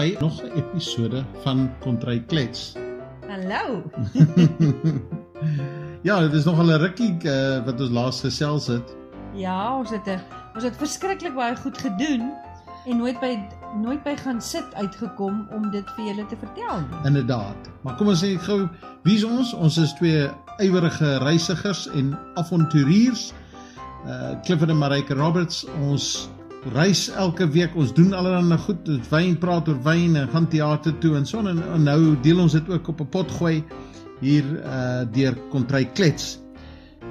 by nog 'n episode van Kontry Klets. Hallo. ja, dit is nog al 'n rukkie uh, wat ons laas gesels het. Ja, ons het 'n ons het verskriklik baie goed gedoen en nooit by nooit by gaan sit uitgekom om dit vir julle te vertel nie. Inderdaad. Maar kom ons sê gou, wie is ons? Ons is twee ywerige reisigers en avonturiers. Uh Clifford en Marike Roberts, ons reis elke week. Ons doen allerlei goed, wyn, praat oor wyn en gaan teater toe en so en, en nou deel ons dit ook op 'n pot gooi hier uh deur Kontry Klets.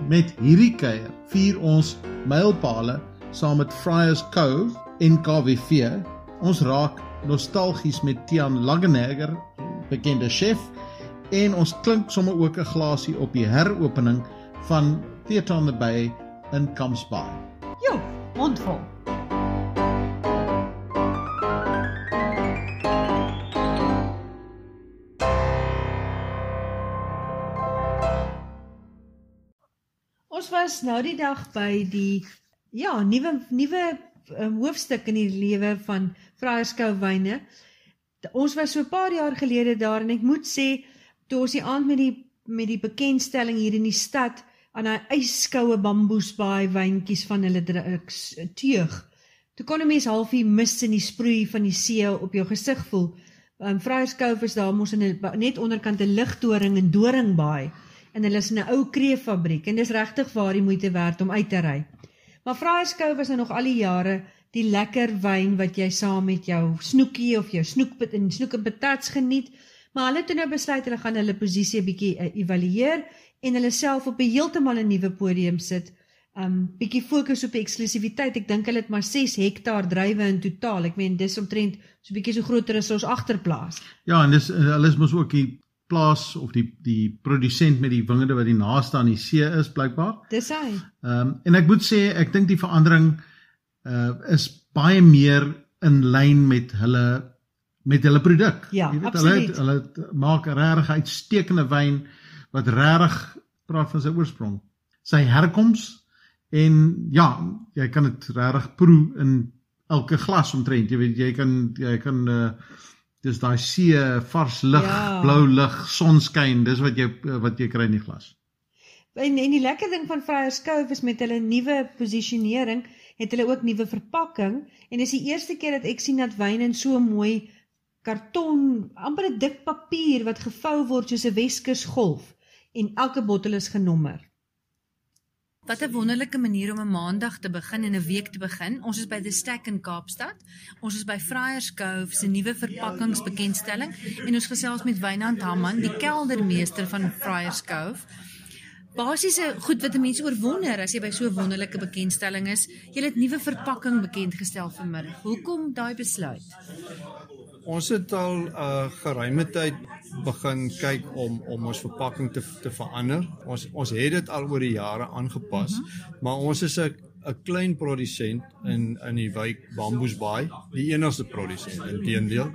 Met hierdie kuier vier ons mylpale saam met Friars Cove en KWV. Ons raak nostalgies met Tian Langenegger, bekende chef, en ons klink sommer ook 'n glasie op die heropening van Theatre on the Bay in Kamsbaai. Jo, mondvol. Ons was nou die dag by die ja, nuwe nuwe um, hoofstuk in die lewe van Vryerskou wyne. Ons was so 'n paar jaar gelede daar en ek moet sê toe ons die aand met die met die bekendstelling hier in die stad aan daai yskoue bamboesbaai wyntjies van hulle teug. Toe kon 'n mens halfie mis in die sproei van die see op jou gesig voel. Um, Vryerskou is daar mos in 'n net onderkant 'n ligtoring in Doringbaai en hulle is in 'n ou kreeffabriek en dis regtig waar die moeite werd om uit te ry. Maar Vryerskou was nou nog al die jare die lekker wyn wat jy saam met jou snoekie of jou snoekpit en snoek en patats geniet. Maar hulle het toe nou besluit hulle gaan hulle posisie 'n bietjie uh, evalueer en hulle self op 'n heeltemal 'n nuwe podium sit. Um bietjie fokus op eksklusiwiteit. Ek dink hulle het maar 6 hektaar druiwe in totaal. Ek meen dis omtrent so bietjie so groter as ons agterplaas. Ja, en dis hulle is mos ook die plaas of die die produsent met die wingerde wat die naaste aan die see is blykbaar. Dis hy. Ehm um, en ek moet sê ek dink die verandering uh is baie meer in lyn met hulle met hulle produk. Ja, Jy weet absoluut. hulle het, hulle het, maak regtig uitstekende wyn wat regtig praat van sy oorsprong, sy herkoms en ja, jy kan dit regtig proe in elke glas omtrent. Jy weet jy kan jy kan uh dis daai see, vars lug, Ja. blou lug, sonskyn, dis wat jy wat jy kry in die glas. En en die lekker ding van Vryerskou is met hulle nuwe posisionering het hulle ook nuwe verpakking en dis die eerste keer dat ek sien dat wyn in so mooi karton, amper 'n dik papier wat gevou word soos 'n Weskus golf en elke bottel is genommer. Wat 'n wonderlike manier om 'n maandag te begin en 'n week te begin. Ons is by The Stack in Kaapstad. Ons is by Friars Cove se nuwe verpakkingsbekendstelling en ons gesels met Wynand Hamman, die keldermeester van Friars Cove. Basiese goed wat 'n mens oorwonder as jy by so 'n wonderlike bekendstelling is. Jy het nuwe verpakking bekend gestel vanmiddag. Hoekom daai besluit? Ons het al 'n uh, geruime tyd begin kyk om om ons verpakking te te verander. Ons ons het dit al oor die jare aangepas, mm -hmm. maar ons is 'n 'n klein produsent in in die wijk Bamboesbaai, die enigste produsent inteendeel.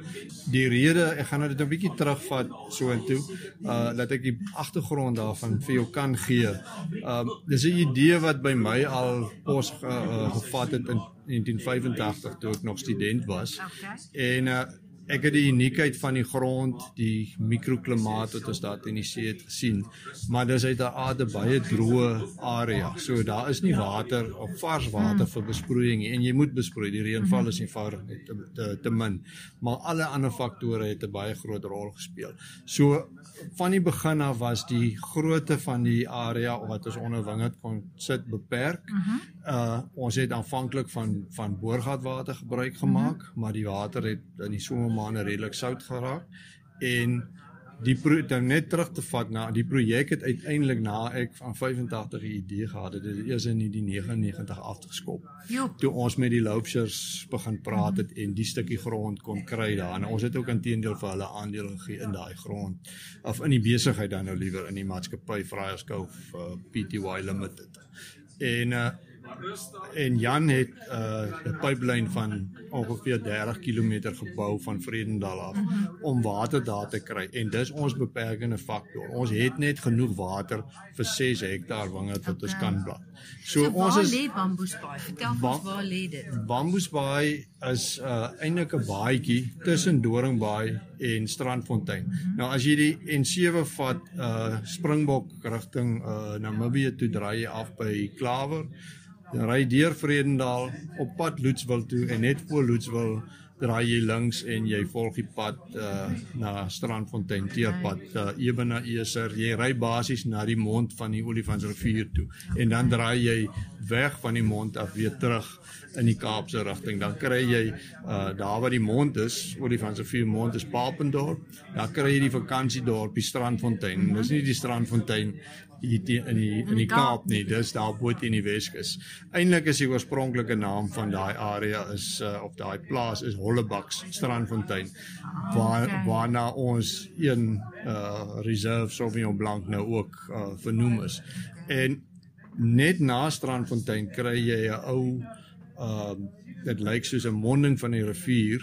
Die rede, ek gaan nou dit 'n bietjie terugvat soontoe, uh dat ek die agtergrond daarvan vir jou kan gee. Um dis 'n idee wat by my al pos uh, uh, gevat het in 1985 toe ek nog student was. En uh ek het die uniekheid van die grond, die mikroklimaat wat ons daar in die see het gesien, maar dis uit 'n aarde baie droë area. So daar is nie water of vars water vir besproeiing nie en jy moet besproei. Die reënval is eenvoudig net te, te te min. Maar alle ander faktore het 'n baie groot rol gespeel. So van die begin af was die grootte van die area wat ons onder wingerd kon sit beperk. Uh ons het aanvanklik van van boorgatwater gebruik gemaak, mm -hmm. maar die water het in die somermaande redelik sout geraak en die dan net terug te vat na die projek het uiteindelik na ek van 85 'n idee gehad het dit eers in die 99 afgeskop. Toe ons met die loopsers begin praat het en die stukkie grond kon kry daar en ons het ook intedeel vir hulle aandeel gegee in daai grond of in die besigheid dan nou liewer in die maatskappy Friars Cove uh, Pty Limited. En uh en Jan het 'n uh, pyplyn van ongeveer 30 km gebou van Vredendal af om water daar te kry en dis ons beperkende faktor. Ons het net genoeg water vir 6 hektaar wingerd wat ons kan plant. So, so ons is lê Bamboesbaai. Vertel ons ba waar lê dit? Bamboesbaai is uh, eintlik 'n baadjie tussen Doringbaai en Strandfontein. -hmm. Nou as jy die N7 vat uh Springbok rigting uh Namibië toe draai jy af by Klawer ry deur Vredendal op pad Loetswil toe en net voor Loetswil draai jy links en jy volg die pad uh, na Strandfontein teerpad uh, ewe na Eser. Jy ry basies na die mond van die Olifantsrivier toe en dan draai jy weg van die mond af weer terug in die Kaapse rigting. Dan kry jy uh daar waar die mond is, Olifantsrivier mond is Papendorp. Dan kry jy die vakansiedorp, die Strandfontein. Dis nie die Strandfontein hier die, in die in die Kaap nie. Dis daar bo teen die Weskus. Eintlik is die oorspronklike naam van daai area is uh, of daai plaas is Hollebaks Strandfontein. Waar waarna ons een uh reserve Sauvignon Blanc nou ook uh vernoem is. En net na Strandfontein kry jy 'n ou uh dit lyk soos 'n monding van die rivier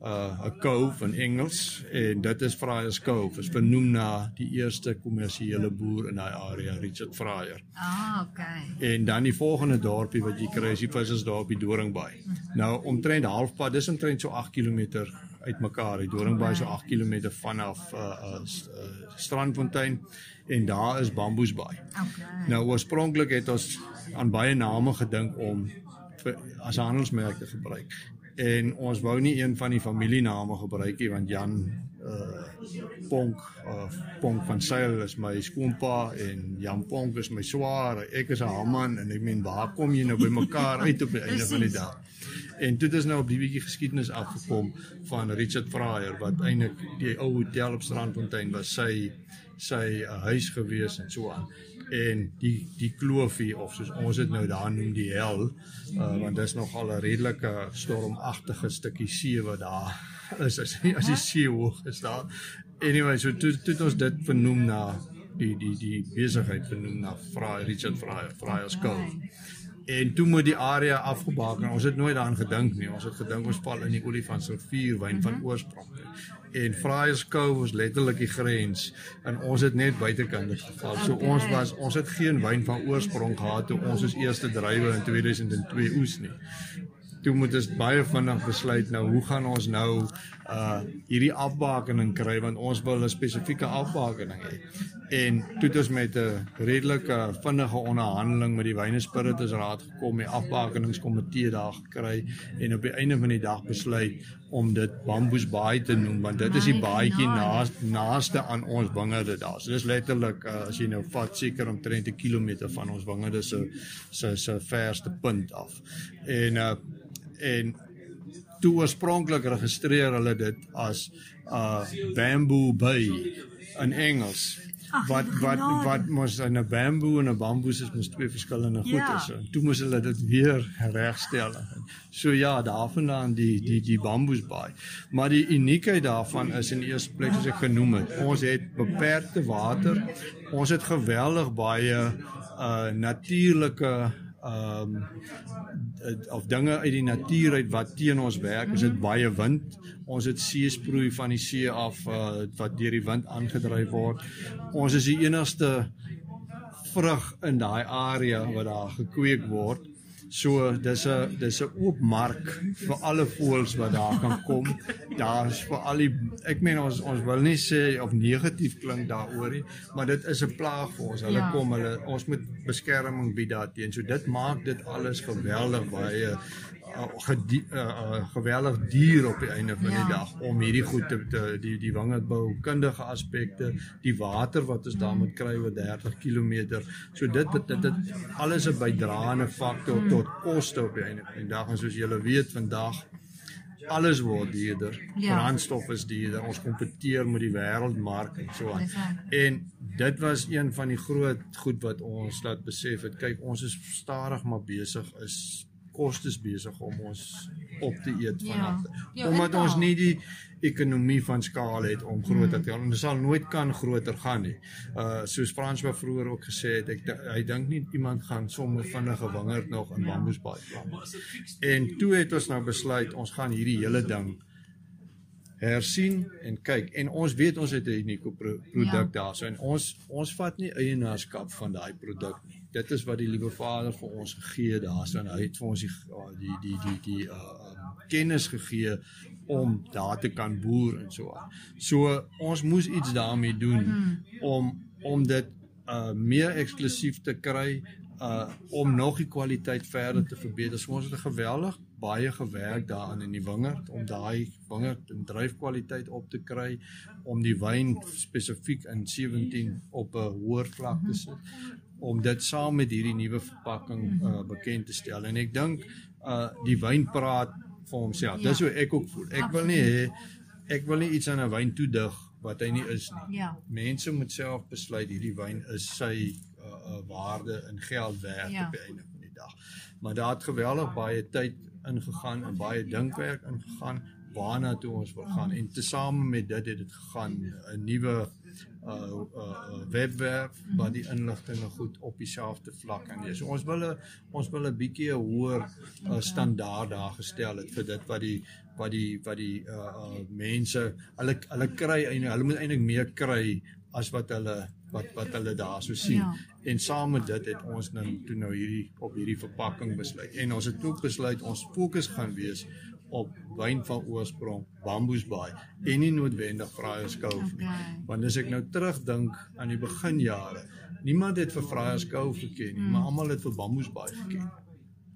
uh 'n cove in Engels en dit is Friars Cove is vernoem na die eerste kommersiële boer in daai area Richard Fryer. Ah, okay. En dan die volgende dorpie wat jy kry is die vissersdorpie Doringbaai. Nou omtrent halfpad, dis omtrent so 8 km uitmekaar. Die Doringbaai so 8 km vanaf uh, uh, uh Strandfontein en daar is Bamboesbaai. Okay. Nou oorspronklik het ons aan baie name gedink om vir, as handelsmerk te gebruik en ons wou nie een van die familiename gebruik nie want Jan uh Ponk of uh, Ponk van Sail is my skoonpa en Jan Ponk is my swaar. Ek is 'n Haman en ek meen waar kom jy nou by mekaar uit op die einde van die dag? En dit is nou op die bietjie geskiedenis afgekom van Richard Fryer wat eintlik die ou hotel op Strandfontein was sy sy uh, huis gewees en so aan en die die kloofie of soos ons dit nou daar noem die hel uh, want dis nogal 'n redelike stormagtige stukkie see wat daar is as as die see hoog is daar. Anyway so toe toe ons dit vernoem na die die die besigheid vernoem na Fry Richard Fry Fryers Cove. En toe moet die area afgebaken ons het nooit daaraan gedink nie. Ons het gedink ons val in die olifantsrivier wyn van oorsprong en Fryers Cove was letterlik die grens en ons het net buitekant geval. So ons was ons het geen wyn van oorsprong gehad toe ons ons eerste druiwe in 2002 oes nie. Toe moet ons baie vinnig besluit nou hoe gaan ons nou uh hierdie afbakening kry want ons wil 'n spesifieke afbakening hê. En toe het ons met 'n redelike vinnige onderhandeling met die Wyne Spiritus Raad gekom, die afbakeningskomitee daar gekry en op die einde van die dag besluit om dit Bamboes Baai te noem want dit is die baadjie naaste naaste aan ons wingerde daar. So dis letterlik uh, as jy nou vat seker omtrent 'n kilometer van ons wingerde se se se verste punt af. En uh en toe oorspronklik registreer hulle dit as uh Bamboo Bay in Engels wat wat wat mos 'n bamboe en 'n bamboes is mos twee verskillende goedes. Ja. Toe moes hulle dit weer regstel. So ja, daarvandaan die die die bamboes baai. Maar die uniekheid daarvan is in die eerste plek soos ek genoem het, ons het beperkte water. Ons het geweldig baie uh natuurlike ehm um, of dinge uit die natuur uit wat teen ons werk. Ons het baie wind. Ons het seesproei van die see af uh, wat deur die wind aangedryf word. Ons is die enigste vrug in daai area wat daar gekweek word So dis 'n dis 'n oop mark vir alle voëls wat daar kan kom. Daar's vir al die ek meen ons ons wil nie sê of negatief klink daaroor nie, maar dit is 'n plaag vir ons. Hulle ja. kom, hulle ons moet beskerming bied daarteenoor. So dit maak dit alles geweldig baie uh, uh, geweldig duur op die einde van ja. die dag om hierdie goed te, te die die wingerdbou kundige aspekte, die water wat ons daar moet kry oor 30 km. So dit dit dit, dit alles 'n bydraende faktor tot koste op die einde van die dag en soos julle weet vandag alles word duurder. Ja. Brandstof is duurder. Ons kompeteer met die wêreldmark en so aan. En dit was een van die groot goed wat ons laat besef het. Kyk, ons is stadig maar besig is kostes besig om ons op te eet Ja. vanaf. Ja, Omdat ons nie die ekonomie van skaal het om groter te gaan. Ons sal nooit kan groter gaan nie. Uh soos Frans wat vroeër ook gesê het, ek hy dink nie iemand gaan sommer vinnige wingerd nog in Bamboesbaai plant. En toe het ons nou besluit ons gaan hierdie hele ding hersien en kyk en ons weet ons het 'n unieke pro produk Ja. ja. daarso en ons ons vat nie eienaarskap van daai produk nie. Dit is wat die liewe Vader vir ons gegee het daarso en hy het vir ons die uh, die die die die uh um, kennis gegee om daar te kan boer en so aan. So ons moes iets daarmee doen om om dit uh meer eksklusief te kry uh om nog die kwaliteit verder te verbeter. So ons het geweldig baie gewerk daaraan in die wingerd om daai wingerd en dryfkwaliteit op te kry om die wyn spesifiek in 17 op 'n hoër vlak te sit om dit saam met hierdie nuwe verpakking uh bekend te stel. En ek dink uh die wyn praat vir homself. Dis Ja. hoe ek ook voel. Ek wil nie hê ek wil nie iets aan 'n wyn toedig wat hy nie is nie. Ja. Mense moet self besluit hierdie wyn is sy uh, uh waarde in geld werd Ja. op die einde van die dag. Maar daar het geweldig baie tyd ingegaan en baie dinkwerk ingegaan waarna toe ons wil gaan en tesame met dit het dit gegaan 'n nuwe uh, uh webwerf waar die inligting goed op dieselfde vlak kan wees. So ons wil 'n ons wil 'n bietjie 'n hoër uh, standaard daar gestel het vir dit wat die wat die wat die uh, uh mense hulle hulle kry eintlik hulle moet eintlik meer kry as wat hulle wat wat hulle daar so sien. Ja. En saam met dit het ons nou toe nou hierdie op hierdie verpakking besluit. En ons het ook besluit ons fokus gaan wees op wyn van oorsprong Bamboesbaai en nie noodwendig Vryerskou nie. Okay. Want as ek nou terugdink aan die beginjare, niemand het vir Vryerskou geken nie, maar almal het vir Bamboesbaai geken.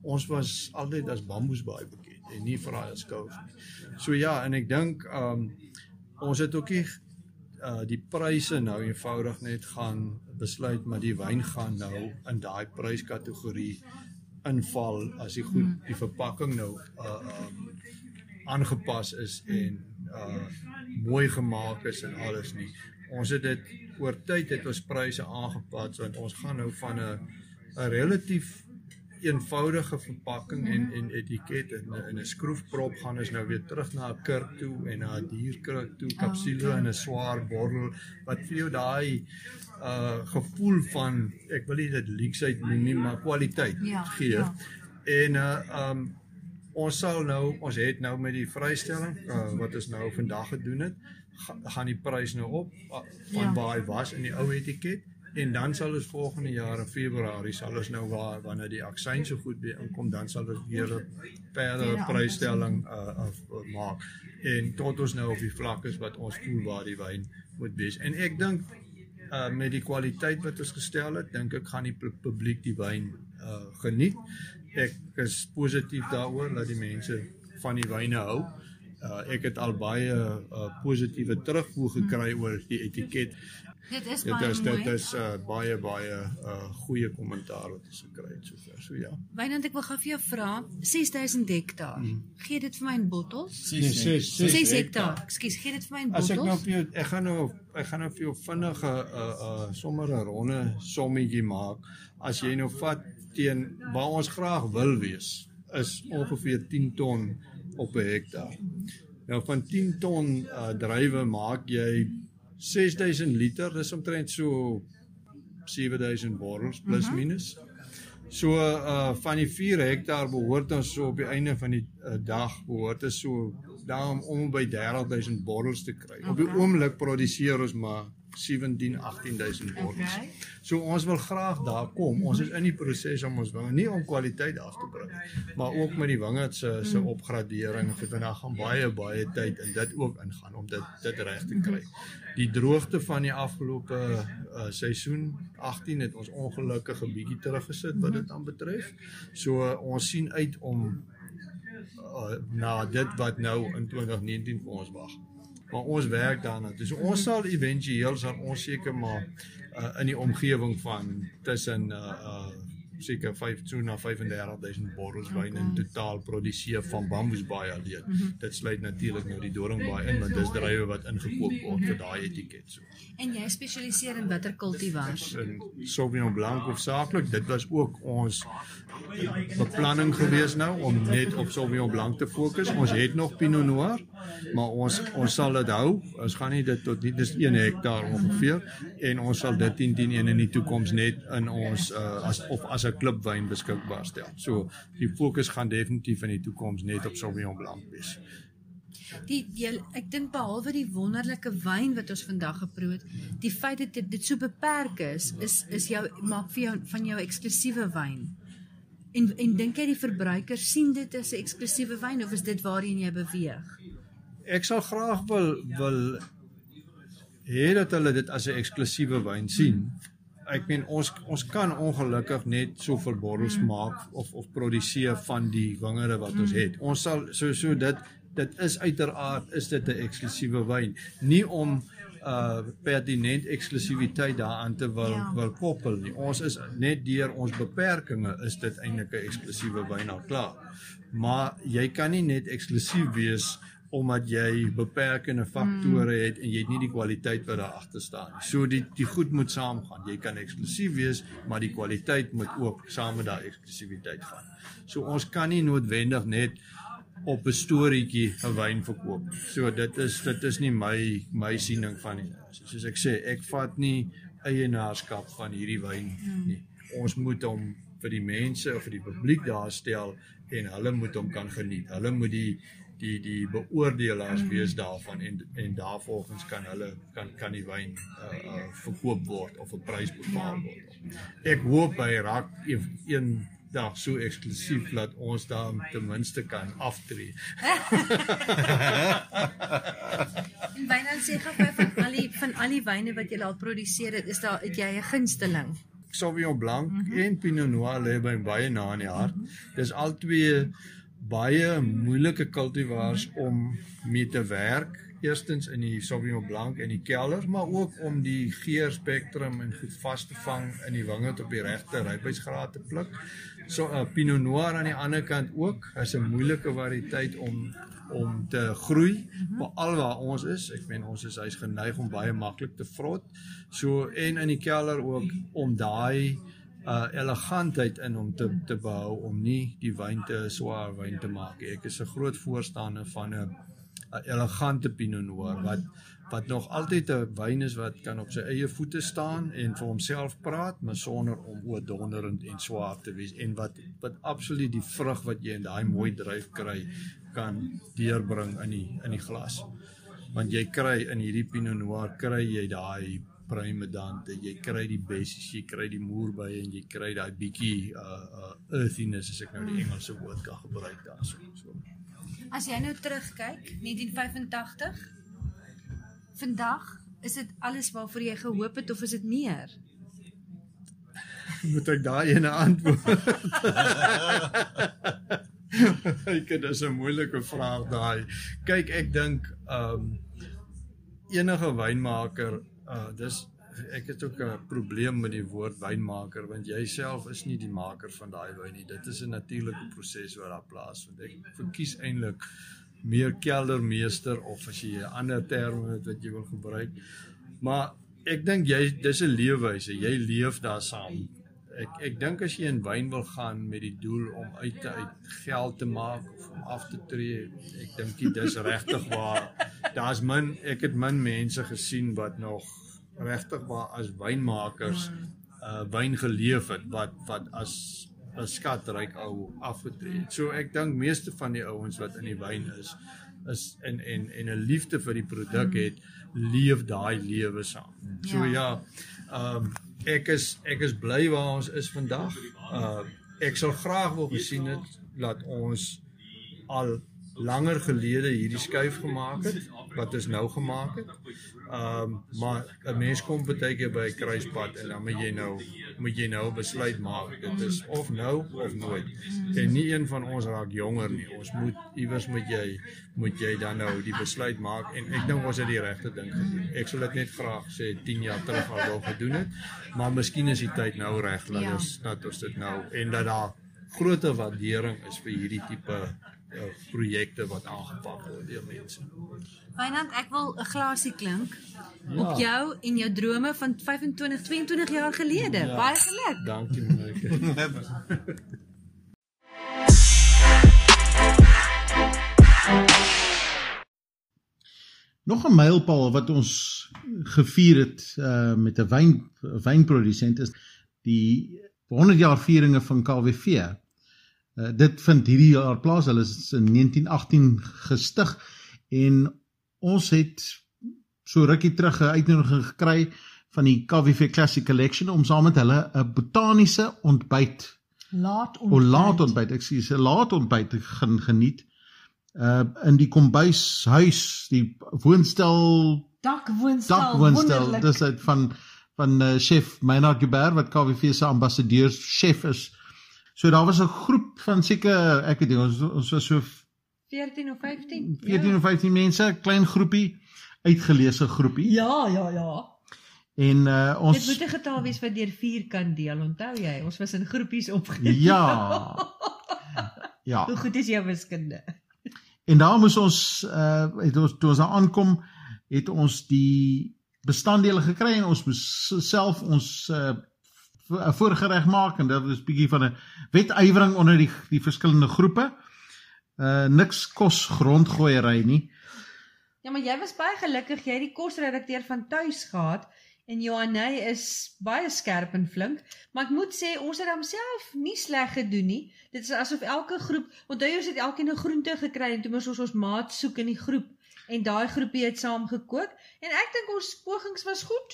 Ons was altyd as Bamboesbaai bekend en nie Vryerskou nie. So ja, en ek dink um ons het ook nie uh die pryse nou eenvoudig net gaan besluit maar die wyn gaan nou in daai pryskategorie inval as die goed die verpakking nou uh um aangepas is en uh mooi gemaak is en alles nie. Ons het dit oor tyd het ons pryse aangepas want ons gaan nou van 'n 'n relatief eenvoudige verpakking en en etiket en 'n- en 'n skroefprop gaan ons nou weer terug na 'n kurk toe en na 'n dierkurk toe, kapsule en 'n swaar bottel wat vir jou daai uh gevoel van ek wil nie dit leksheid noem nie, maar kwaliteit Ja, gee. ja. En uh um ons sal nou ons het nou met die vrystelling uh, wat ons nou vandag gedoen het ga, gaan die prys nou op uh, van Ja. ja. waar hy was in die ou etiket en dan sal ons volgende jaar in Februarie sal ons nou waar wanneer die aksyn so goed weer inkom dan sal ons weer 'n verdere prysstelling uh, uh, uh, maak en tot ons nou op die vlak is wat ons voel waar die wyn moet wees en ek dink uh met die kwaliteit wat ons gestel het, dink ek gaan die pu- publiek die wyn uh geniet. Ek is positief daaroor dat die mense van die wyne hou. Uh ek het al baie uh positiewe terugvoer gekry oor die etiket. Dit is Dit baie is mooi. dit is uh baie baie uh goeie kommentaar wat ons gekry het sover. So ja. Wynand, ek wil gou vir jou vra, 6000 hektaar. Mhm. Gee dit vir my in bottels? Nee, ses- ses 6 hektaar. Ekskuus, gee dit vir my in As ek nou bottels? vir jou ek gaan nou ek gaan nou vir jou vinnige uh uh sommer 'n ronde sommetjie maak. As jy nou vat teen waar ons graag wil wees is ongeveer 10 ton op 'n hektaar. Nou van 10 ton uh druiwe maak jy 6000 liter, dis omtrent so 7000 bottels plus minus. So uh van die 4 hektaar behoort ons so op die einde van die uh, dag behoort ons so daarom om by 30000 bottels te kry. Op die Okay. oomblik produseer ons maar 17 18000 bottels. Okay. So ons wil graag daar kom. Ons is in die proses om ons wingerd nie om kwaliteit af te bring, maar ook met die wingerd se se opgradering. Vir vandag gaan baie baie tyd in dit ook ingaan om dit dit reg te kry. Die droogte van die afgelope uh, seisoen 18 het ons ongelukkig 'n bietjie teruggesit wat dit aanbetref. So uh, ons sien uit om uh, na dit wat nou in 2019 vir ons wag. Maar ons werk daarna. Dus ons sal éventueel sal ons seker maar uh, in die omgewing van tussen uh, uh seker 5 so na 35000 bottels wyn in totaal produseer van Bamboes Bay alleen. Mm -hmm. Dit sluit natuurlik nou die Doringbaai in want dis druiwe wat ingekoop word vir daai etiket so. En jy spesialiseer in watter kultivars? In Sauvignon Blanc hoofsaaklik. Dit was ook ons beplanning gewees nou om net op Sauvignon Blanc te fokus. Ons het nog Pinot Noir, maar ons ons sal dit hou. Ons gaan nie dit tot nie dis 1 hektaar ongeveer en ons sal dit teen teen in die toekoms net in ons uh, as of as 'n klipwyn beskikbaar stel. So die fokus gaan definitief in die toekoms net op Sauvignon Blanc wees. Die jy, ek dink behalwe die wonderlike wyn wat ons vandag geproe het, die feit dat dit, dit so beperk is, is is jou maak vir jou van jou eksklusiewe wyn. En en dink jy die verbruiker sien dit as 'n eksklusiewe wyn of is dit waarheen jy beweeg? Ek sal graag wil wil hê dat hulle dit as 'n eksklusiewe wyn sien. Ek meen ons ons kan ongelukkig net soveel bottels mm. maak of of produseer van die wingerde wat mm. ons het. Ons sal so so dit dit is uiteraard is dit 'n eksklusiewe wyn. Nie om uh pertinent eksklusiwiteit daaraan te wil ja. wil koppel nie. Ons is net deur ons beperkings is dit eintlik 'n eksklusiewe wyn al klaar. Maar jy kan nie net eksklusief wees omdat jy beperkende faktore het en jy het nie die kwaliteit wat daar agter staan nie. So die die goed moet saamgaan. Jy kan eksklusief wees, maar die kwaliteit moet ook saam met daai eksklusiwiteit gaan. So ons kan nie noodwendig net op 'n storieetjie 'n wyn verkoop. So dit is dit is nie my my siening van nie. Soos ek sê, ek vat nie eienaarskap van hierdie wyn nie. Ons moet hom vir die mense of vir die publiek daar stel en hulle moet hom kan geniet. Hulle moet die die die beoordelaars wees daarvan en en daarvolgens kan hulle kan kan die wyn uh, uh verkoop word of 'n prys bepaal word. Ek hoop by Rak een dag so eksklusief dat ons daar ten minste kan aftree. en byna sê gou van al die van al die wyne wat jy al produseer het, is daar het jy 'n gunsteling? Sauvignon Blanc mm -hmm. en Pinot Noir lê by baie na in die hart. Mm -hmm. Dis al twee baie moeilike kultivars om mee te werk eerstens in die Sauvignon Blanc en die kelder, maar ook om die geur spektrum en goed vas te vang in die wingerd op die regte rypheidsgraad te pluk. So 'n uh, Pinot Noir aan die ander kant ook, is 'n moeilike variëteit om om te groei mhm. veral waar ons is. Ek meen ons is hy's geneig om baie maklik te vrot. So en in die kelder ook om daai uh elegantheid in om te te behou om nie die wyn te swaar wyn te maak. Ek is 'n groot voorstander van 'n 'n elegante Pinot Noir wat wat nog altyd 'n wyn is wat kan op sy eie voete staan en vir homself praat, maar sonder om oordonderend en swaar te wees en wat wat absoluut die vrug wat jy in daai mooi druif kry kan deurbring in die in die glas. Want jy kry in hierdie Pinot Noir kry jy daai prime dante, jy kry die bessies, jy kry die moerbye en jy kry daai bietjie uh uh earthiness as ek nou die Engelse woord kan gebruik daarso. So. As jy nou terugkyk, 1985, vandag, is dit alles waarvoor jy gehoop het of is dit meer? Moet ek daai ene antwoord? Ek dit is 'n moeilike vraag daai. Kyk, ek dink ehm um, enige wynmaker, uh dis ek het ook 'n probleem met die woord wynmaker want jy self is nie die maker van daai wyn nie. Dit is 'n natuurlike proses wat daar plaasvind. Ek verkies eintlik meer keldermeester of as jy 'n ander term het wat jy wil gebruik. Maar ek dink jy dis 'n leefwyse. Jy leef daar saam. Ek ek dink as jy in wyn wil gaan met die doel om uit te uit geld te maak of om af te tree, ek dink dit is regtig waar daar's min ek het min mense gesien wat nog regtig waar as wynmakers uh wyn geleef het wat wat as 'n skatryk ou afgetree het. So ek dink meeste van die ouens wat in die wyn is is en en en 'n liefde vir die produk mm. het, leef daai lewe saam. So ja, ehm um, ek is ek is bly waar ons is vandag. Uh ek sal graag wil gesien het dat ons al langer gelede hierdie skuif gemaak het wat ons nou gemaak het. Ehm um, maar 'n mens kom baie keer by 'n kruispunt en dan moet jy nou moet jy nou besluit maak. Dit is of nou of nooit. En nie een van ons raak jonger nie. Ons moet iewers moet jy moet jy dan nou die besluit maak en ek dink ons het die regte ding gedoen. Ek sou dit net graag sê 10 jaar terug al wou gedoen het, maar miskien is die tyd nou reg dat Ja. ons dat ons dit nou en dat daar groter waardering is vir hierdie tipe uh, projekte wat aangepak word deur mense. Wynand, ek wil 'n glasie klink Ja. op jou en jou drome van 25, 22 jaar gelede. Ja. Baie geluk. Dankie Mike. Nog 'n mylpaal wat ons gevier het uh met 'n wyn wynprodusent is die 100 jaar vieringe van KWV. Uh dit vind hierdie jaar plaas. Hulle is in 1918 gestig en ons het so rukkie terug 'n uitnodiging gekry van die KWV Classic Collection om saam met hulle 'n botaniese ontbyt Laat O laat ontbyt, ek sê 'n laat ontbyt gaan geniet. Uh in die kombuishuis, die woonstel, dakwoonstel. dakwoonstel, dis uit van van uh, chef Meinhard Geber wat KWV se ambassadeur chef is. So daar was 'n groep van seker ek weet nie ons ons was so 14 of 15. 14 of 15 mense, klein groepie, uitgeleese groepie. Ja, ja, ja. En uh Dit ons moet 'n getal wees wat deur 4 kan deel, onthou jy? Ons was in groepies opgedeel. ja. Ja. Hoe goed is jou wiskunde? En daar moes ons uh het ons toe ons daar aankom, het ons die bestanddele gekry en ons moes self ons uh vo- voorgereg maak en dit was bietjie van 'n wetywering onder die die verskillende groepe. Uh niks kos grondgooiery nie. Ja, maar jy was baie gelukkig jy het die kosredakteur van tuis gehad en Johanne is baie skerp en flink, maar ek moet sê ons het homself nie sleg gedoen nie. Dit is asof elke groep, onthou jy ons het elkeen 'n groente gekry en toe moes ons ons maat soek in die groep en daai groepie het saam gekook en ek dink ons pogings was goed.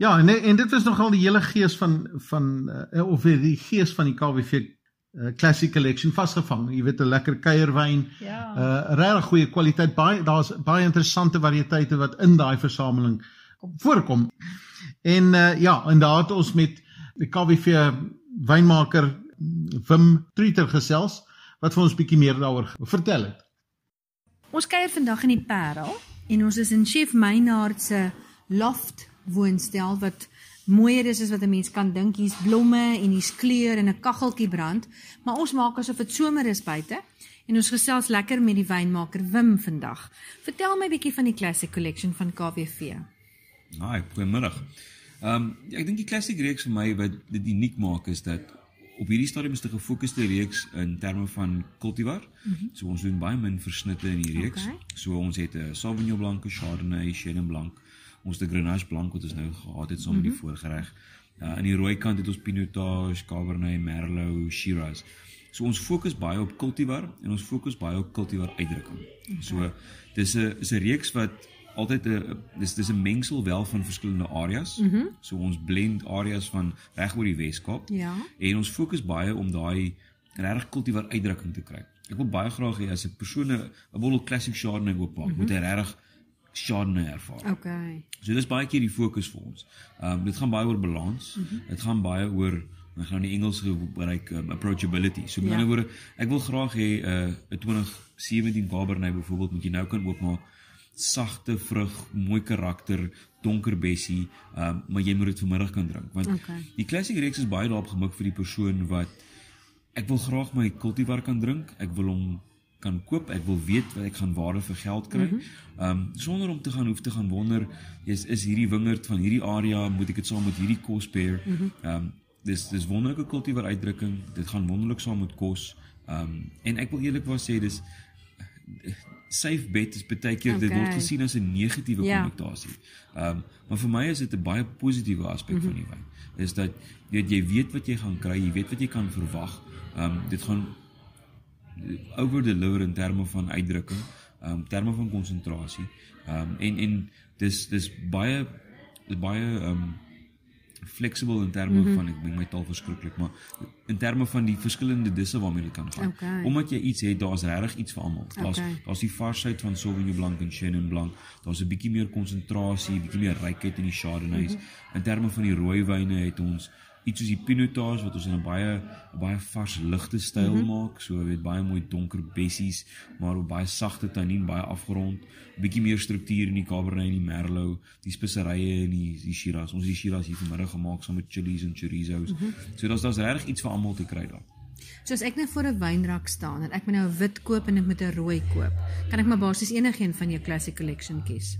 Ja, en en dit was nogal die hele gees van van uh, of die gees van die KWV uh, Classic Collection vasgevang. Jy weet 'n lekker kuierwyn, Ja. uh regtig goeie kwaliteit. Baie daar's baie interessante variëteite wat in daai versameling voorkom. En uh ja, en daar het ons met die KWV wynmaker Wim Treter gesels wat vir ons bietjie meer daaroor vertel het. Ons kuier vandag in die Parel en ons is in Chef Meinhard se loft woonstel wat mooier is as wat 'n mens kan dink. Hier's blomme en hier's kleur en 'n kaggeltjie brand, maar ons maak asof dit somer is buite en ons gesels lekker met die wynmaker Wim vandag. Vertel my bietjie van die Classic Collection van KWV. Haai, goeiemiddag. Ehm um, ek dink die klassiek reeks vir my wat dit uniek maak is dat op hierdie stadium is dit 'n gefokusde reeks in terme van cultivar. Mm -hmm. So ons doen baie min versnitte in die reeks. Okay. So ons het 'n Sauvignon Blanc, 'n Chardonnay, Chenin Blanc. Ons 'n Grenache Blanc wat ons nou gehad het saam met mm -hmm. die voorgereg. Uh, aan die rooi kant het ons Pinotage, Cabernet, Merlot, Shiraz. So ons fokus baie op cultivar en ons fokus baie op cultivar uitdrukking. Okay. So dis 'n is 'n reeks wat altyd 'n dis dis 'n mengsel wel van verskillende areas. Mm -hmm. So ons blend areas van reg oor die Weskaap. Ja. En ons fokus baie om daai regtig kultivar uitdrukking te kry. Ek wil baie graag hê as 'n persoon 'n bottel classic Chardonnay oopmaak, mm -hmm. moet hy regtig Chardonnay ervaar. Okay. So dis baie keer die fokus vir ons. Ehm um, dit gaan baie oor balans. Dit mm -hmm. gaan baie oor ek gaan die Engels gebruik um, approachability. So met Ja. ander woorde, ek wil graag hê 'n uh, 'n 2017 Cabernet byvoorbeeld moet jy nou kan oopmaak sagte vrug, mooi karakter, donker bessie, um, maar jy moet dit vanmiddag kan drink want Okay. die classic reeks is baie daarop gemik vir die persoon wat ek wil graag my cultivar kan drink, ek wil hom kan koop, ek wil weet wat ek gaan waarde vir geld kry. Ehm mm -hmm. um, sonder om te gaan hoef te gaan wonder is is hierdie wingerd van hierdie area moet ek dit saam met hierdie kos pair. Ehm mm um, dis dis wonderlike cultivar uitdrukking. Dit gaan wonderlik saam met kos. Ehm um, en ek wil eerlikwaar sê dis safe bet is baie keer okay. dit word gesien as 'n negatiewe Ja. konnotasie. Ehm um, maar vir my is dit 'n baie positiewe aspek mm -hmm. van die wyn. Is dat jy jy weet wat jy gaan kry, jy weet wat jy kan verwag. Ehm um, dit gaan over deliver in terme van uitdrukking, um, terme van konsentrasie. Um, en en dis dis baie dis baie um, flexible in terme mm -hmm. van ek dink my taal verskriklik, maar in terme van die verskillende disse waarmee dit kan gaan. Okay. Omdat jy iets het, daar's regtig iets vir almal. Daar's Okay. daar's die varsheid van Sauvignon Blanc en Chenin Blanc. Daar's 'n bietjie meer konsentrasie, bietjie meer rykheid in die Chardonnays. Mm -hmm. In terme van die rooiwyne het ons iets soos die Pinotage wat ons in 'n baie baie vars ligte styl mm -hmm. maak. So weet baie mooi donker bessies, maar op baie sagte tannien, baie afgerond, bietjie meer struktuur in die Cabernet en die Merlot, die speserye en die die Shiraz. Ons het die Shiraz hier vanmiddag gemaak saam met chilies en chorizos. Mm -hmm. So daar's daar's regtig iets vir almal te kry daar. So as ek nou voor 'n wynrak staan en ek moet nou 'n wit koop en ek moet 'n rooi koop, kan ek maar basies enigiets van jou classic collection kies.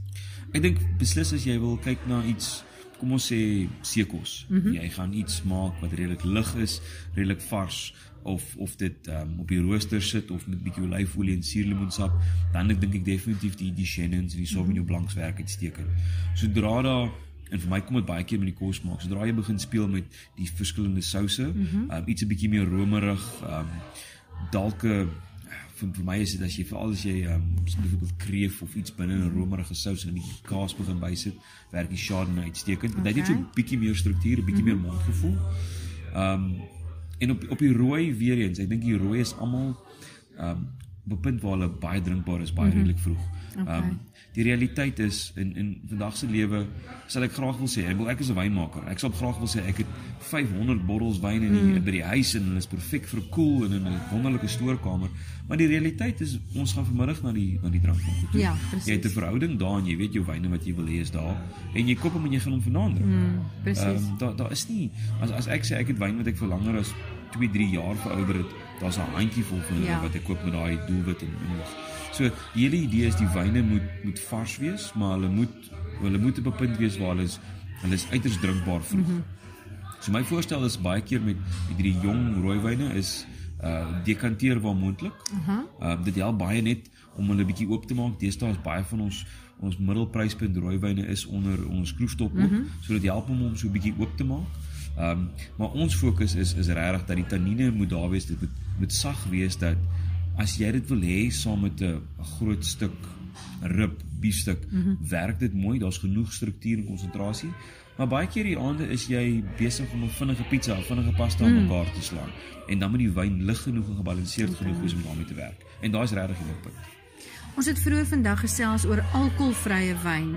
Ek dink beslis as jy wil kyk na iets kom ons sê seekos. Mm -hmm. Jy gaan iets maak wat redelik lig is, redelik vars of of dit um, op die rooster sit of met bietjie olyfolie en suurlemoensap, dan ek dink ek definitief die die Chennons en die Sauvignon Blancs werk uitstekend. Sodra daar en vir my kom dit baie keer met die kos maak. Sodra jy begin speel met die verskillende souse, mm -hmm. um, iets 'n bietjie meer romerig, um, dalk 'n vir, vir my is dit as jy veral as jy um, byvoorbeeld kreef of iets binne 'n romerige sous en 'n bietjie kaas begin bysit, werk die Chardonnay uitstekend. Want okay. hy het so 'n bietjie meer struktuur, 'n bietjie mm -hmm. meer mondgevoel. Ehm um, en op op die rooi weer eens, ek dink die rooi is almal ehm um, op 'n punt waar hulle baie drinkbaar is, baie mm -hmm. redelik vroeg. Ehm Okay. Um, die realiteit is in in vandag se lewe sal ek graag wil sê, ek wil ek is 'n wynmaker. Ek sal graag wil sê ek het 500 bottels wyn in die, mm. by die huis en hulle is perfek vir koel en in 'n wonderlike stoorkamer. Maar die realiteit is ons gaan vanmiddag na die na die drankwinkel toe. Ja, Jy het 'n verhouding daar en jy weet jou wyne wat jy wil hê is daar en jy koop hom en jy gaan hom vanaand drink. Mm, presies. Ehm, daar daar is nie as as ek sê ek het wyn wat ek vir langer as 2, 3 jaar verouder het, daar's 'n handjie vol van hulle Ja. wat ek koop met daai doelwit en en. So die hele idee is die wyne moet moet vars wees, maar hulle moet hulle moet op 'n punt wees waar hulle is hulle is uiters drinkbaar vroeg. Mm -hmm. So my voorstel is baie keer met met hierdie jong rooiwyne is uh dekanteer waar moontlik. Aha. Uh dit help baie net om hulle bietjie oop te maak. Deesdae is baie van ons ons middelpryspunt rooiwyne is onder ons skroefstop oop, mm -hmm. so dit help om hom so bietjie oop te maak. Ehm um, maar ons fokus is is regtig dat die tannine moet daar wees, dit moet moet sag wees dat as jy dit wil hê saam met 'n groot stuk rib, biefstuk, mm -hmm. werk dit mooi. Daar's genoeg struktuur en konsentrasie. Maar baie keer die aande is jy besig om 'n vinnige pizza, 'n vinnige pasta aan mekaar te slaan en dan moet die wyn lig genoeg en gebalanseerd genoeg wees om daarmee te werk. En daai is regtig die punt. Ons het vroeër vandag gesels oor alkoholvrye wyn.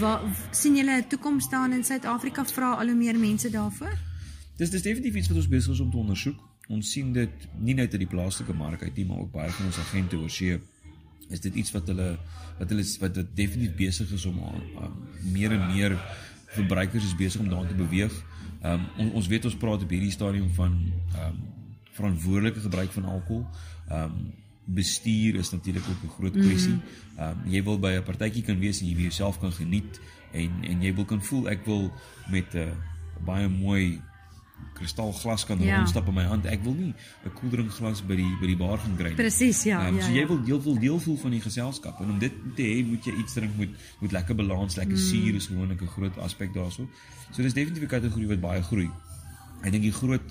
Wat sien julle 'n toekoms staan in Suid-Afrika? Vra al hoe meer mense daarvoor? Dis dis definitief iets wat ons besig is om te ondersoek. Ons sien dit nie net uit die plaaslike mark uit nie, maar ook baie van ons agente oor see is dit iets wat hulle wat hulle wat dit definitief besig is om aan um, meer en meer verbruikers is besig om daarin te beweeg. Um, on, ons weet ons praat op hierdie stadium van um, verantwoordelike gebruik van alkohol. Um, bestuur is natuurlik ook 'n groot kwessie. Ehm um, jy wil by 'n partytjie kan wees en jy wil jouself kan geniet en en jy wil kan voel ek wil met 'n uh, baie mooi kristalglas kan Ja. rondstap in my hand. Ek wil nie 'n koeldrinkglas by die by die bar gaan kry nie. Presies, ja, Ehm, ja, so jy ja. wil deel wil deel voel van die geselskap en om dit te hê moet jy iets drink met met lekker balans, lekker Mm. suur is gewoonlik 'n groot aspek daarso. So dis definitief 'n kategorie wat baie groei. Ek dink die groot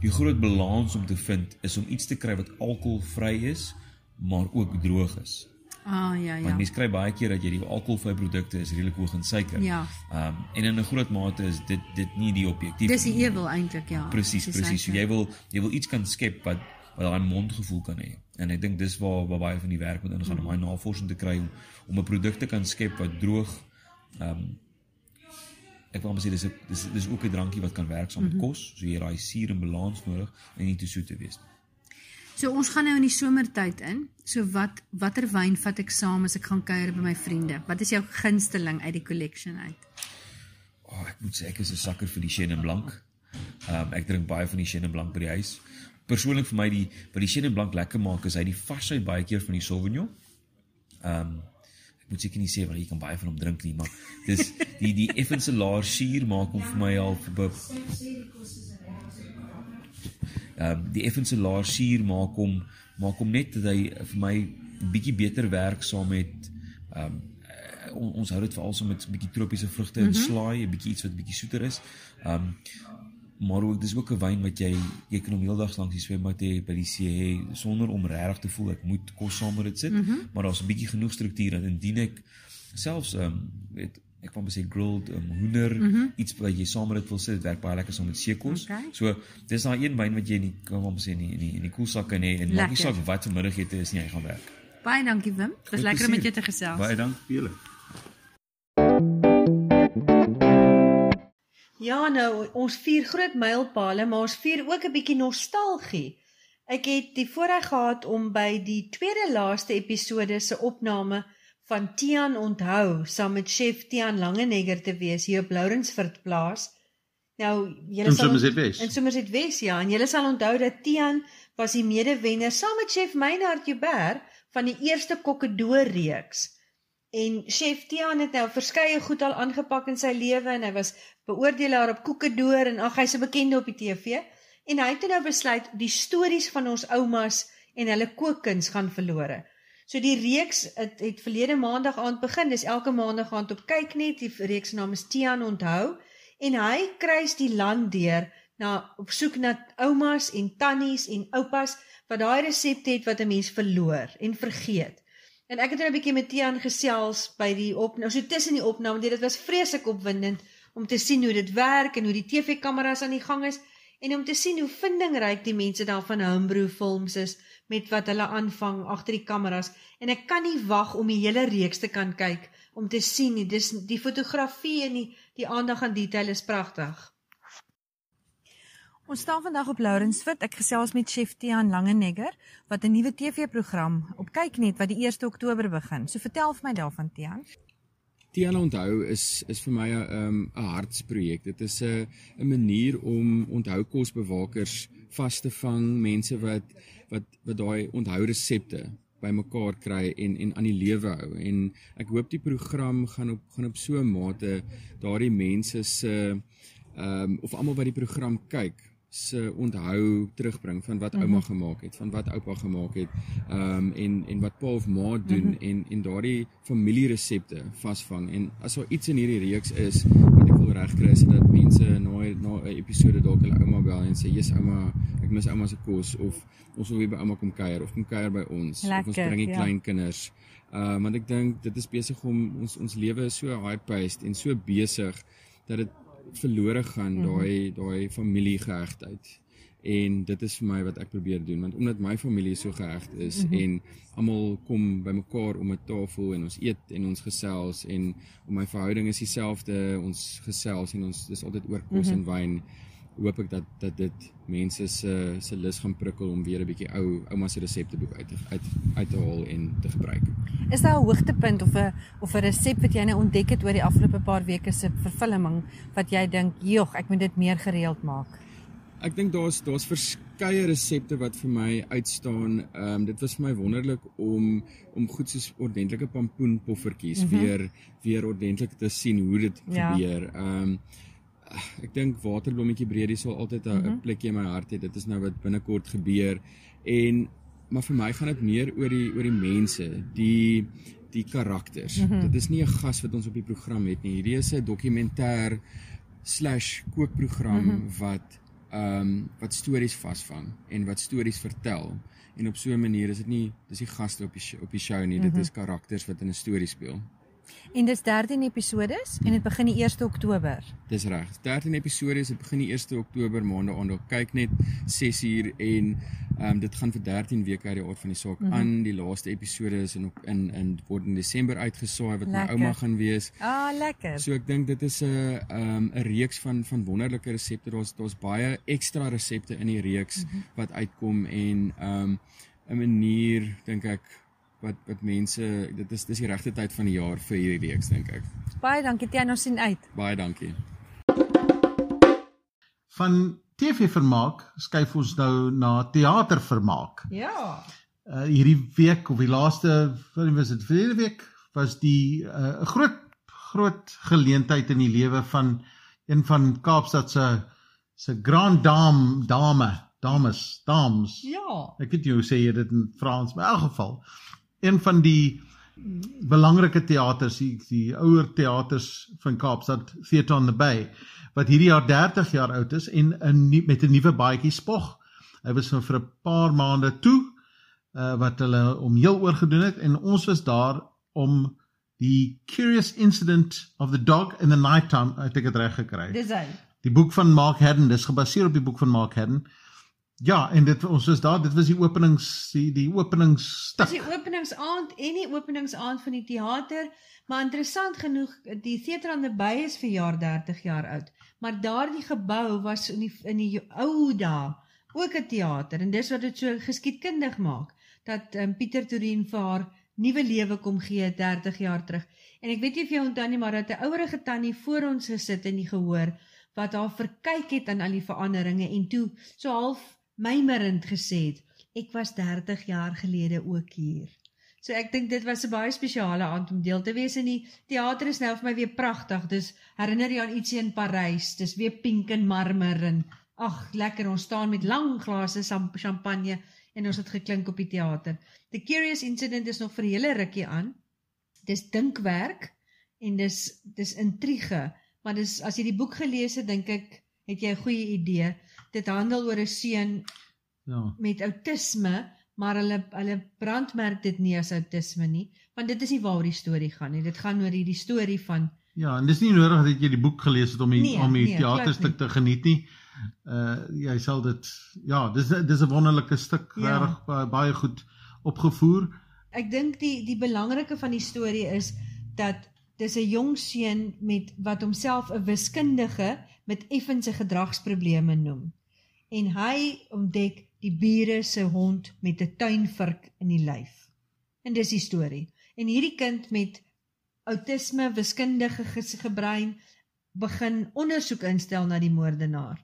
die groot balans om te vind is om iets te kry wat alkoholvry is, maar ook droog is. Ah ja Want ja. mense kry baie keer dat jy die alkoholvrye produkte is redelik hoog in suiker. Ja. Ehm um, en in 'n groot mate is dit dit nie die objektief Dis die nie. ewel eintlik ja. Presies, presies. So jy wil jy wil iets kan skep wat wat daai mondgevoel kan hê. En ek dink dis waar waar baie van die werk moet ingaan om daai navorsing te kry om om 'n produk te kan skep wat droog ehm um, ek wil amper sê dis 'n dis dis ook 'n drankie wat kan werk saam met kos. So jy het daai suur en balans nodig en nie te soet te wees nie. So ons gaan nou in die somertyd in. So wat watter wyn vat ek saam as ek gaan kuier by my vriende? Wat is jou gunsteling uit die collection uit? Oh, ek moet sê ek is 'n sakker vir die Chenin Blanc. Ehm um, ek drink baie van die Chenin Blanc by die huis. Persoonlik vir my die wat die Chenin Blanc lekker maak is hy die varsheid baie keer van die Sauvignon. Ehm um, ek moet seker nie sê want jy kan baie van hom drink nie, maar dis die die effense laer suur maak hom vir my al vir Ehm um, die effense laer suur maak hom maak hom net dat hy vir my bietjie beter werk saam met ehm um, on, ons hou dit veral so met bietjie tropiese vrugte en mm -hmm. slaai, 'n bietjie iets wat bietjie soeter is. Ehm um, maar ook dis ook 'n wyn wat jy jy kan hom heeldag langs die swembad hê by die see hê sonder om regtig te voel ek moet kos saam met dit sit, mm -hmm. maar daar's 'n bietjie genoeg struktuur dat indien ek selfs ehm um, weet ek wou sê grilled um, hoender, mm -hmm. iets wat jy saam met dit wil sit, dit werk baie lekker saam met seekos. Okay. So dis daai een wyn wat jy in die kan ons sê in die in die, in die koelsak kan hê en maak nie saak wat vanmiddagete is nie, hy gaan werk. Baie dankie Wim. Dit was Met lekker om met jou te gesels. Baie dankie vir julle. Ja, nou ons vier groot mylpale, maar ons vier ook 'n bietjie nostalgie. Ek het die voorreg gehad om by die tweede laaste episode se opname van Tian onthou saam met chef Tian Langenegger te wees hier op Lourensfort plaas. Nou, julle sal Somerset West. In Somerset West ja, en julle sal onthou dat Tian was die medewenner saam met chef Meinhard Joubert van die eerste kokkedoor reeks. En chef Tian het nou verskeie goed al aangepak in sy lewe en hy was beoordelaar op koekedoor en ag hy's 'n bekende op die TV. En hy het nou besluit die stories van ons oumas en hulle kookkuns gaan verlore. So die reeks het, het verlede maandag aand begin. Dis elke maandag aand op kyk net. Die reeks naam is Tian onthou en hy kruis die land deur na op soek na oumas en tannies en oupas wat daai resepte het wat 'n mens verloor en vergeet. En ek het nou 'n bietjie met Tian gesels by die opname, so tussen die opname, dit was vreeslik opwindend om te sien hoe dit werk en hoe die TV-kameras aan die gang is en om te sien hoe vindingryk die mense daar van Homebrew Films is met wat hulle aanvang agter die kameras en ek kan nie wag om die hele reeks te kan kyk om te sien. Dis die fotografie en die die aandag aan detail is pragtig. Ons staan vandag op Lourensfort. Ek gesels met chef Tian Langenegger wat 'n nuwe TV-program op kyk net wat die 1 Oktober begin. So vertel vir my daarvan Tian. Tiana onthou is is vir my 'n um, 'n hartsprojek. Dit is 'n 'n manier om onthou kosbewakers vas te vang, mense wat wat wat daai onthou resepte bymekaar kry en en aan die lewe hou. En ek hoop die program gaan op gaan op so 'n mate daardie mense se ehm um, of almal wat die program kyk se onthou terugbring van wat ouma gemaak het, van wat oupa gemaak het, ehm um, en en wat pa of ma doen mm -hmm. en en daardie familieresepte vasvang. En as daar iets in hierdie reeks is wat ek wil regkry is dat mense na na 'n episode dalk hulle ouma bel en sê, "Jesus ouma, ek mis ouma se kos" of ons wil weer by ouma kom kuier of kom kuier by ons Lekker, of ons bring die ja. klein kinders. Uh want ek dink dit is besig om ons ons lewe so high-paced en so besig dat dit verlore gaan Mhm. daai daai familiegehegtheid. En dit is vir my wat ek probeer doen want omdat my familie so geheg is Mhm. en almal kom bymekaar om 'n tafel en ons eet en ons gesels en om my verhouding is dieselfde, ons gesels en ons dis altyd oor kos Mhm. en wyn hoop ek dat dat dit mense se se lus gaan prikkel om weer 'n bietjie ou ouma se resepteboek uit te uit uit te haal en te gebruik. Is daar 'n hoogtepunt of 'n of 'n resep wat jy nou ontdek het oor die afgelope paar weke se vervulling wat jy dink, "Jog, ek moet dit meer gereeld maak." Ek dink daar's daar's verskeie resepte wat vir my uitstaan. Ehm um, dit was vir my wonderlik om om goed soos ordentlike pampoenpoffertjies mm -hmm. weer weer ordentlik te sien hoe dit Ja. gebeur. Ehm um, ek dink waterblommetjie breedie sal altyd 'n mm -hmm. plekjie in my hart hê. Dit is nou wat binnekort gebeur en maar vir my gaan dit meer oor die oor die mense, die die karakters. Mm -hmm. Dit is nie 'n gas wat ons op die program het nie. Hierdie is 'n dokumentêr slash kookprogram mm -hmm. wat ehm um, wat stories vasvang en wat stories vertel. En op so 'n manier is dit nie dis nie gaste op die show, op die show nie, dit is karakters wat in 'n storie speel. En dis 13 episodes en dit begin die 1 Oktober. Dis reg. 13 episode is dit begin die 1 Oktober maandag aand. Kyk net 6 uur en ehm um, dit gaan vir 13 weke uit die aard van die saak mm -hmm. aan. Die laaste episode is in in in word in Desember uitgesaai wat Lekker. my ouma gaan wees. Ah, lekker. So ek dink dit is 'n ehm 'n reeks van van wonderlike resepte. Daar's daar's baie ekstra resepte in die reeks mm -hmm. wat uitkom en ehm 'n manier dink ek wat wat mense dit is dis die regte tyd van die jaar vir hierdie reeks dink ek. Baie dankie Tian, ons sien uit. Baie dankie. Van TV-vermaak skuif ons nou na teatervermaak. Ja. Uh hierdie week of die laaste, was dit? Verlede week was die 'n uh, groot groot geleentheid in die lewe van een van Kaapstad se se grand dame dame dames dames. Ja. Ek weet nie hoe sê jy dit in Frans, maar in elk geval een van die belangrike teaters, die, die ouer teaters van Kaapstad, Theatre on the Bay, wat hierdie jaar 30 jaar oud is en 'n nie- met 'n nuwe baadjie spog. Hy was vir 'n paar maande toe uh wat hulle om heel oorgedoen het en ons was daar om The Curious Incident of the Dog in the Nighttime, het ek dit reg gekry. Dis hy. Die boek van Mark Haddon, dis gebaseer op die boek van Mark Haddon. Ja, en dit ons is daar, dit was die openings die die openingsstuk. Dis die openingsaand en die openingsaand van die teater, maar interessant genoeg, die teater aan die Bay is verjaar 30 jaar oud, maar daardie gebou was in die in die ou dae ook 'n teater en dis wat dit so geskiedkundig maak dat um, Pieter Torin vir haar nuwe lewe kom gee 30 jaar terug. En ek weet nie of jy onthou nie, maar dat 'n ouerige tannie voor ons gesit in die gehoor wat haar verkyk het aan al die veranderinge en toe so half mymerend gesê het, ek was 30 jaar gelede ook hier. So ek dink dit was 'n baie spesiale aand om deel te wees in die teater is nou vir my weer pragtig. Dis herinner jy aan ietsie in Parys. Dis weer pink en marmer en ag, lekker. Ons staan met lang glase champagne en ons het geklink op die teater. The Curious Incident is nog vir 'n hele rukkie aan. Dis dinkwerk en dis dis intrige, maar dis as jy die boek gelees het, dink ek het jy 'n goeie idee. Dit handel oor 'n seun Ja. met outisme, maar hulle hulle brandmerk dit nie as outisme nie, want dit is nie waaroor die storie gaan nie. Dit gaan oor hierdie storie van Ja, en dis nie nodig dat jy die boek gelees het om die Nee, om die nee, teaterstuk te geniet nie. Uh jy sal dit ja, dis dis 'n wonderlike stuk, Ja. regtig baie, baie goed opgevoer. ek dink die die belangrike van die storie is dat dis 'n jong seun met wat homself 'n wiskundige met effense gedragsprobleme noem. En hy ontdek die bure se hond met 'n tuinvurk in die lyf. En dis die storie. En hierdie kind met outisme, wiskundige gebrein begin ondersoek instel na die moordenaar.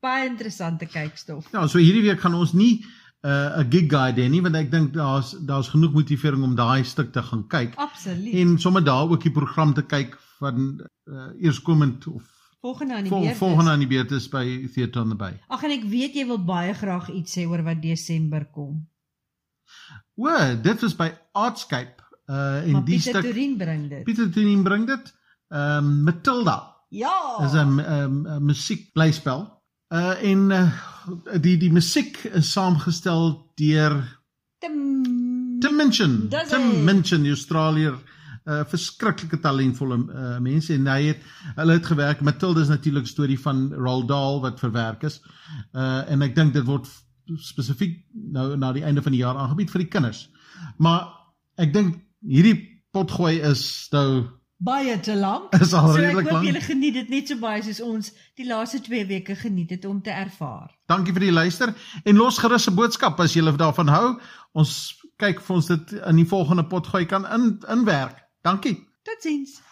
Baie interessante kykstof. Ja, so hierdie week gaan ons nie 'n uh, gig guide hê nie, want ek dink daar's daar's genoeg motivering om daai stuk te gaan kyk Absoluut. en sommer daar ook die program te kyk van uh, eerskomend of volgende aan die vol, beurt. is- volgende aan die beurt is by Theatre on the Bay. Ag en ek weet jy wil baie graag iets sê oor wat Desember kom. O, dit was by Artscape uh en maar die Pieter stuk Torin bring dit. Pieter Tonin bring dit. Ehm um, Matilda Ja. is 'n um, 'n musiekblyspel. Uh en uh, die die musiek is saamgestel deur Tim Tim Minchin. Dis Tim. Minchin, Australier, uh verskriklike talentvolle uh, mense en hy het hulle het gewerk. Matilda is natuurlik storie van Roald Dahl wat verwerk is. Uh en ek dink dit word spesifiek nou na die einde van die jaar aangebied vir die kinders. Maar ek dink hierdie potgooi is nou baie te lank. Is al so ek redelik hoop lank. julle geniet dit net so baie soos ons die laaste 2 weke geniet het om te ervaar. Dankie vir die luister en los gerus 'n boodskap as jy daarvan hou. Ons kyk of ons dit in die volgende potgooi kan in inwerk. Dankie. Totsiens.